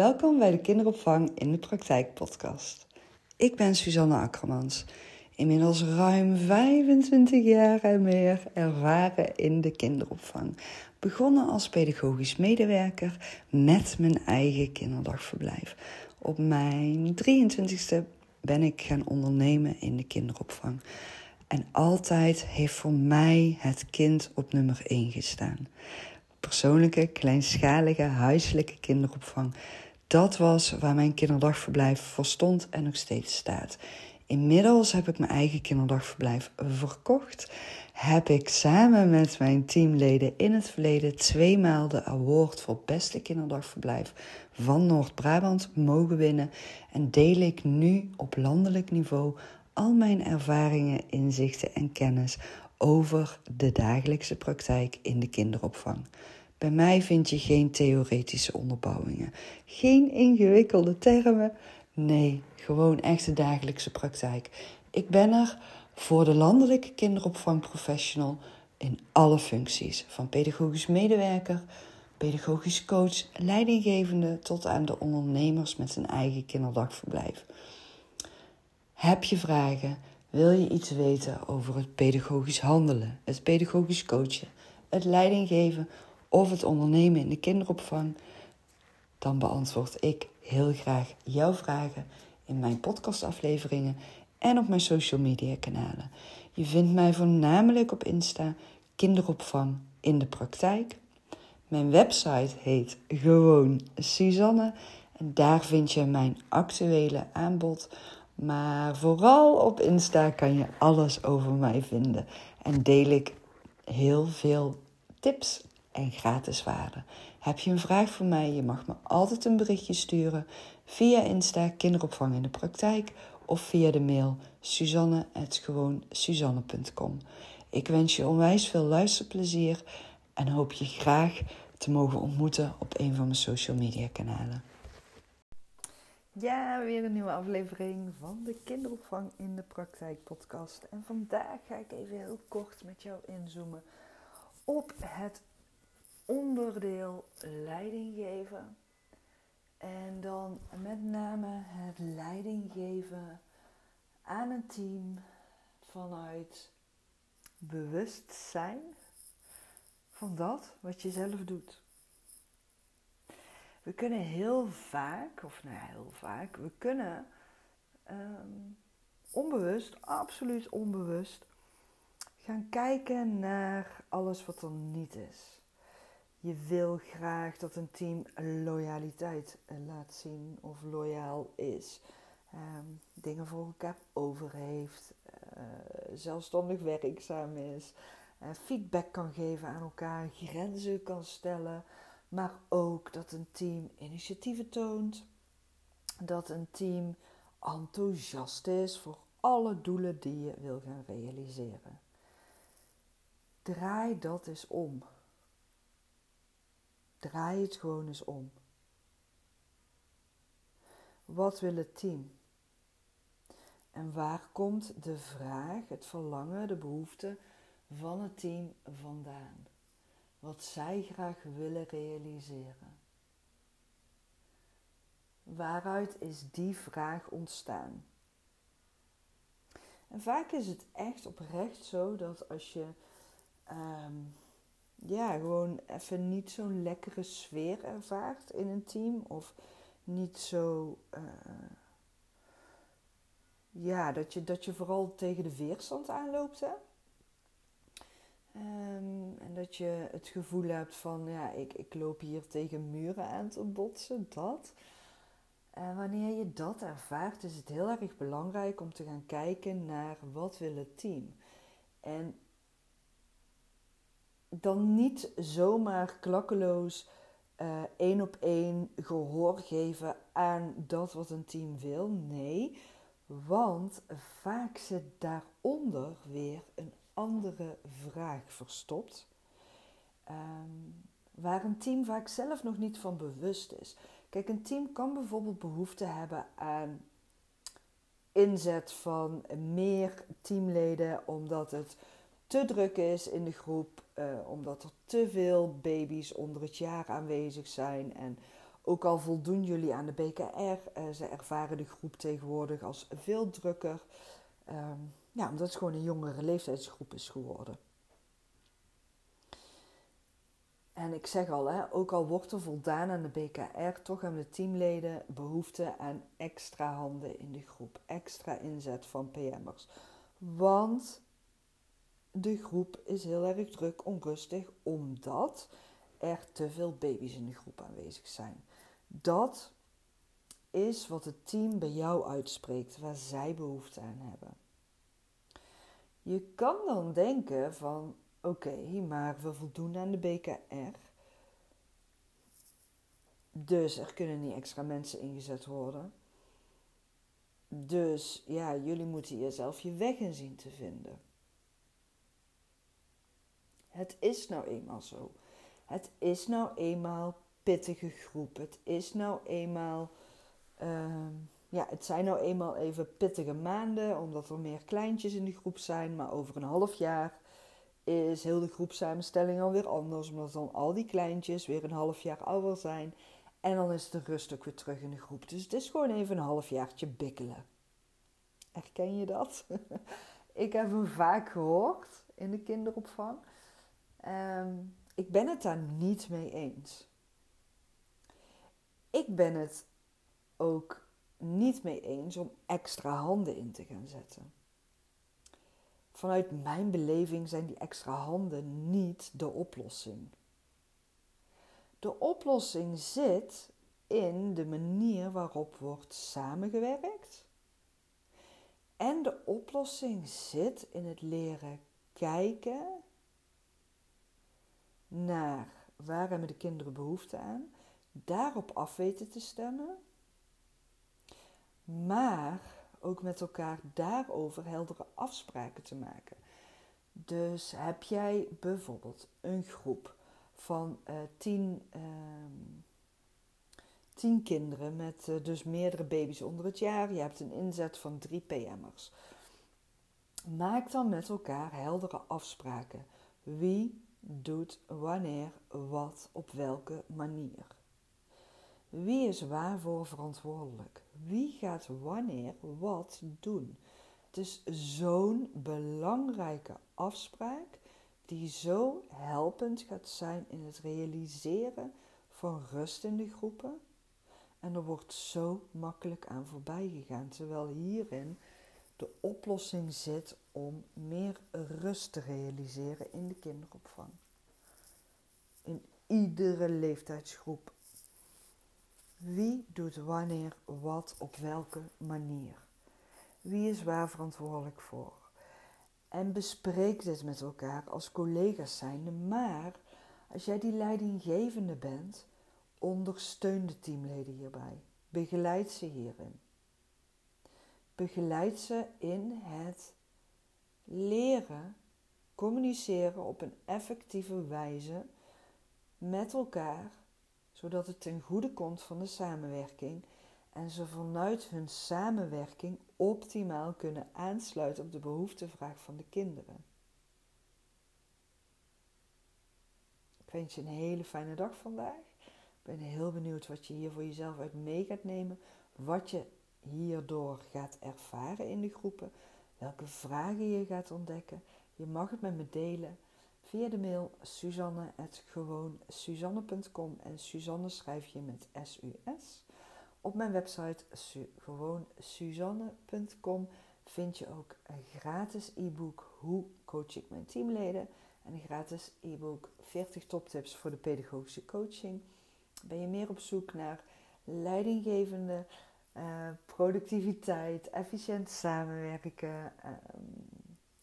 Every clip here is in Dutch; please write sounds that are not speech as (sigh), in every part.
Welkom bij de Kinderopvang in de Praktijk podcast. Ik ben Suzanne Akkermans, inmiddels ruim 25 jaar en meer ervaren in de kinderopvang. Begonnen als pedagogisch medewerker met mijn eigen kinderdagverblijf. Op mijn 23ste ben ik gaan ondernemen in de kinderopvang. En altijd heeft voor mij het kind op nummer 1 gestaan. Persoonlijke, kleinschalige, huiselijke kinderopvang. Dat was waar mijn kinderdagverblijf voor stond en nog steeds staat. Inmiddels heb ik mijn eigen kinderdagverblijf verkocht. Heb ik samen met mijn teamleden in het verleden tweemaal de award voor beste kinderdagverblijf van Noord-Brabant mogen winnen. En deel ik nu op landelijk niveau al mijn ervaringen, inzichten en kennis over de dagelijkse praktijk in de kinderopvang. Bij mij vind je geen theoretische onderbouwingen, geen ingewikkelde termen. Nee, gewoon echte dagelijkse praktijk. Ik ben er voor de landelijke kinderopvangprofessional in alle functies, van pedagogisch medewerker, pedagogisch coach, leidinggevende tot aan de ondernemers met zijn eigen kinderdagverblijf. Heb je vragen? Wil je iets weten over het pedagogisch handelen, het pedagogisch coachen, het leidinggeven of het ondernemen in de kinderopvang? Dan beantwoord ik heel graag jouw vragen in mijn podcastafleveringen en op mijn social media kanalen. Je vindt mij voornamelijk op Insta kinderopvang in de praktijk. Mijn website heet gewoon Suzanne en daar vind je mijn actuele aanbod maar vooral op Insta kan je alles over mij vinden. En deel ik heel veel tips en gratis waarden. Heb je een vraag voor mij? Je mag me altijd een berichtje sturen via Insta Kinderopvang in de Praktijk of via de mail suzanne.gewoonsuzanne.com. Ik wens je onwijs veel luisterplezier en hoop je graag te mogen ontmoeten op een van mijn social media kanalen. Ja, weer een nieuwe aflevering van de Kinderopvang in de Praktijk podcast. En vandaag ga ik even heel kort met jou inzoomen op het onderdeel leidinggeven. En dan met name het leidinggeven aan een team vanuit bewustzijn van dat wat je zelf doet. We kunnen heel vaak, of nou heel vaak, we kunnen ehm, onbewust, absoluut onbewust, gaan kijken naar alles wat er niet is. Je wil graag dat een team loyaliteit eh, laat zien of loyaal is. Ehm, dingen voor elkaar over heeft, uh, zelfstandig werkzaam is, uh, feedback kan geven aan elkaar, grenzen kan stellen maar ook dat een team initiatieven toont, dat een team enthousiast is voor alle doelen die je wil gaan realiseren. Draai dat eens om. Draai het gewoon eens om. Wat wil het team? En waar komt de vraag, het verlangen, de behoefte van het team vandaan? wat zij graag willen realiseren. Waaruit is die vraag ontstaan? En vaak is het echt oprecht zo dat als je ehm, ja, gewoon even niet zo'n lekkere sfeer ervaart in een team of niet zo. Uh, ja, dat je, dat je vooral tegen de weerstand aanloopt. Hè? Um, en dat je het gevoel hebt van, ja, ik, ik loop hier tegen muren aan te botsen, dat. En wanneer je dat ervaart, is het heel erg belangrijk om te gaan kijken naar wat wil het team. En dan niet zomaar klakkeloos uh, één op één gehoor geven aan dat wat een team wil. Nee, want vaak zit daaronder weer een andere vraag verstopt. Um, waar een team vaak zelf nog niet van bewust is. Kijk, een team kan bijvoorbeeld behoefte hebben aan inzet van meer teamleden omdat het te druk is in de groep, uh, omdat er te veel baby's onder het jaar aanwezig zijn en Ook al voldoen jullie aan de BKR, ze ervaren de groep tegenwoordig als veel drukker. Ehm, ja, omdat het gewoon een jongere leeftijdsgroep is geworden. En ik zeg al, hè, ook al wordt er voldaan aan de BKR, toch hebben de teamleden behoefte aan extra handen in de groep. Extra inzet van PM'ers. Want de groep is heel erg druk, onrustig, omdat er te veel baby's in de groep aanwezig zijn. Dat is wat het team bij jou uitspreekt, waar zij behoefte aan hebben. Je kan dan denken van, oké, maar we voldoen aan de BKR. Dus er kunnen niet extra mensen ingezet worden. Dus ja, jullie moeten jezelf je weg in zien te vinden. Het is nou eenmaal zo. Het is nou eenmaal pittige groep. Het is nou eenmaal. Ehm, ja, het zijn nou eenmaal even pittige maanden, omdat er meer kleintjes in de groep zijn. Maar over een half jaar is heel de groepsamenstelling alweer anders, omdat dan al die kleintjes weer een half jaar ouder zijn. En dan is de rust ook weer terug in de groep. Dus het is gewoon even een halfjaartje bikkelen. Herken je dat? (laughs) ik heb hem vaak gehoord in de kinderopvang. Ehm, ik ben het daar niet mee eens. Ik ben het ook niet mee eens om extra handen in te gaan zetten. Vanuit mijn beleving zijn die extra handen niet de oplossing. De oplossing zit in de manier waarop wordt samengewerkt. En de oplossing zit in het leren kijken waar hebben de kinderen behoefte aan, daarop af weten te stemmen, maar ook met elkaar daarover heldere afspraken te maken. Dus heb jij bijvoorbeeld een groep van uh, tien, uh, tien kinderen met uh, dus meerdere baby's onder het jaar. Je hebt een inzet van drie PM'ers. Maak dan met elkaar heldere afspraken. Wie doet wanneer, wat, op welke manier. Wie is waarvoor verantwoordelijk? Wie gaat wanneer wat doen? Het is zo'n belangrijke afspraak die zo helpend gaat zijn in het realiseren van rust in de groepen. En er wordt zo makkelijk aan voorbij gegaan, terwijl hierin de oplossing zit om meer rust te realiseren in de kinderopvang. In iedere leeftijdsgroep. Wie doet wanneer wat op welke manier? Wie is waar verantwoordelijk voor? En bespreek dit met elkaar als collega's zijnde. Maar als jij die leidinggevende bent, ondersteun de teamleden hierbij. Begeleid ze hierin. Begeleid ze in het leren communiceren op een effectieve wijze met elkaar, zodat het ten goede komt van de samenwerking en ze vanuit hun samenwerking optimaal kunnen aansluiten op de behoeftevraag van de kinderen. Ik wens je een hele fijne dag vandaag. Ik ben heel benieuwd wat je hier voor jezelf uit mee gaat nemen. Wat je hierdoor gaat ervaren in de groepen. Welke vragen je gaat ontdekken. Je mag het met me delen via de mail suzanne.gewoonsuzanne.com en Suzanne schrijf je met S-U-S. Op mijn website gewoonsuzanne.com vind je ook een gratis e-book Hoe coach ik mijn teamleden en een gratis e-book 40 toptips voor de pedagogische coaching. Ben je meer op zoek naar leidinggevende uh, productiviteit, efficiënt samenwerken, ehm,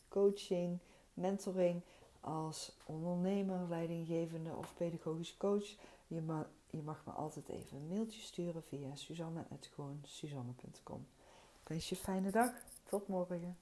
coaching, mentoring als ondernemer, leidinggevende of pedagogische coach? Je, ma je mag me altijd even een mailtje sturen via suzanne.gewoonsuzanne.com. Ik wens je een fijne dag. Tot morgen.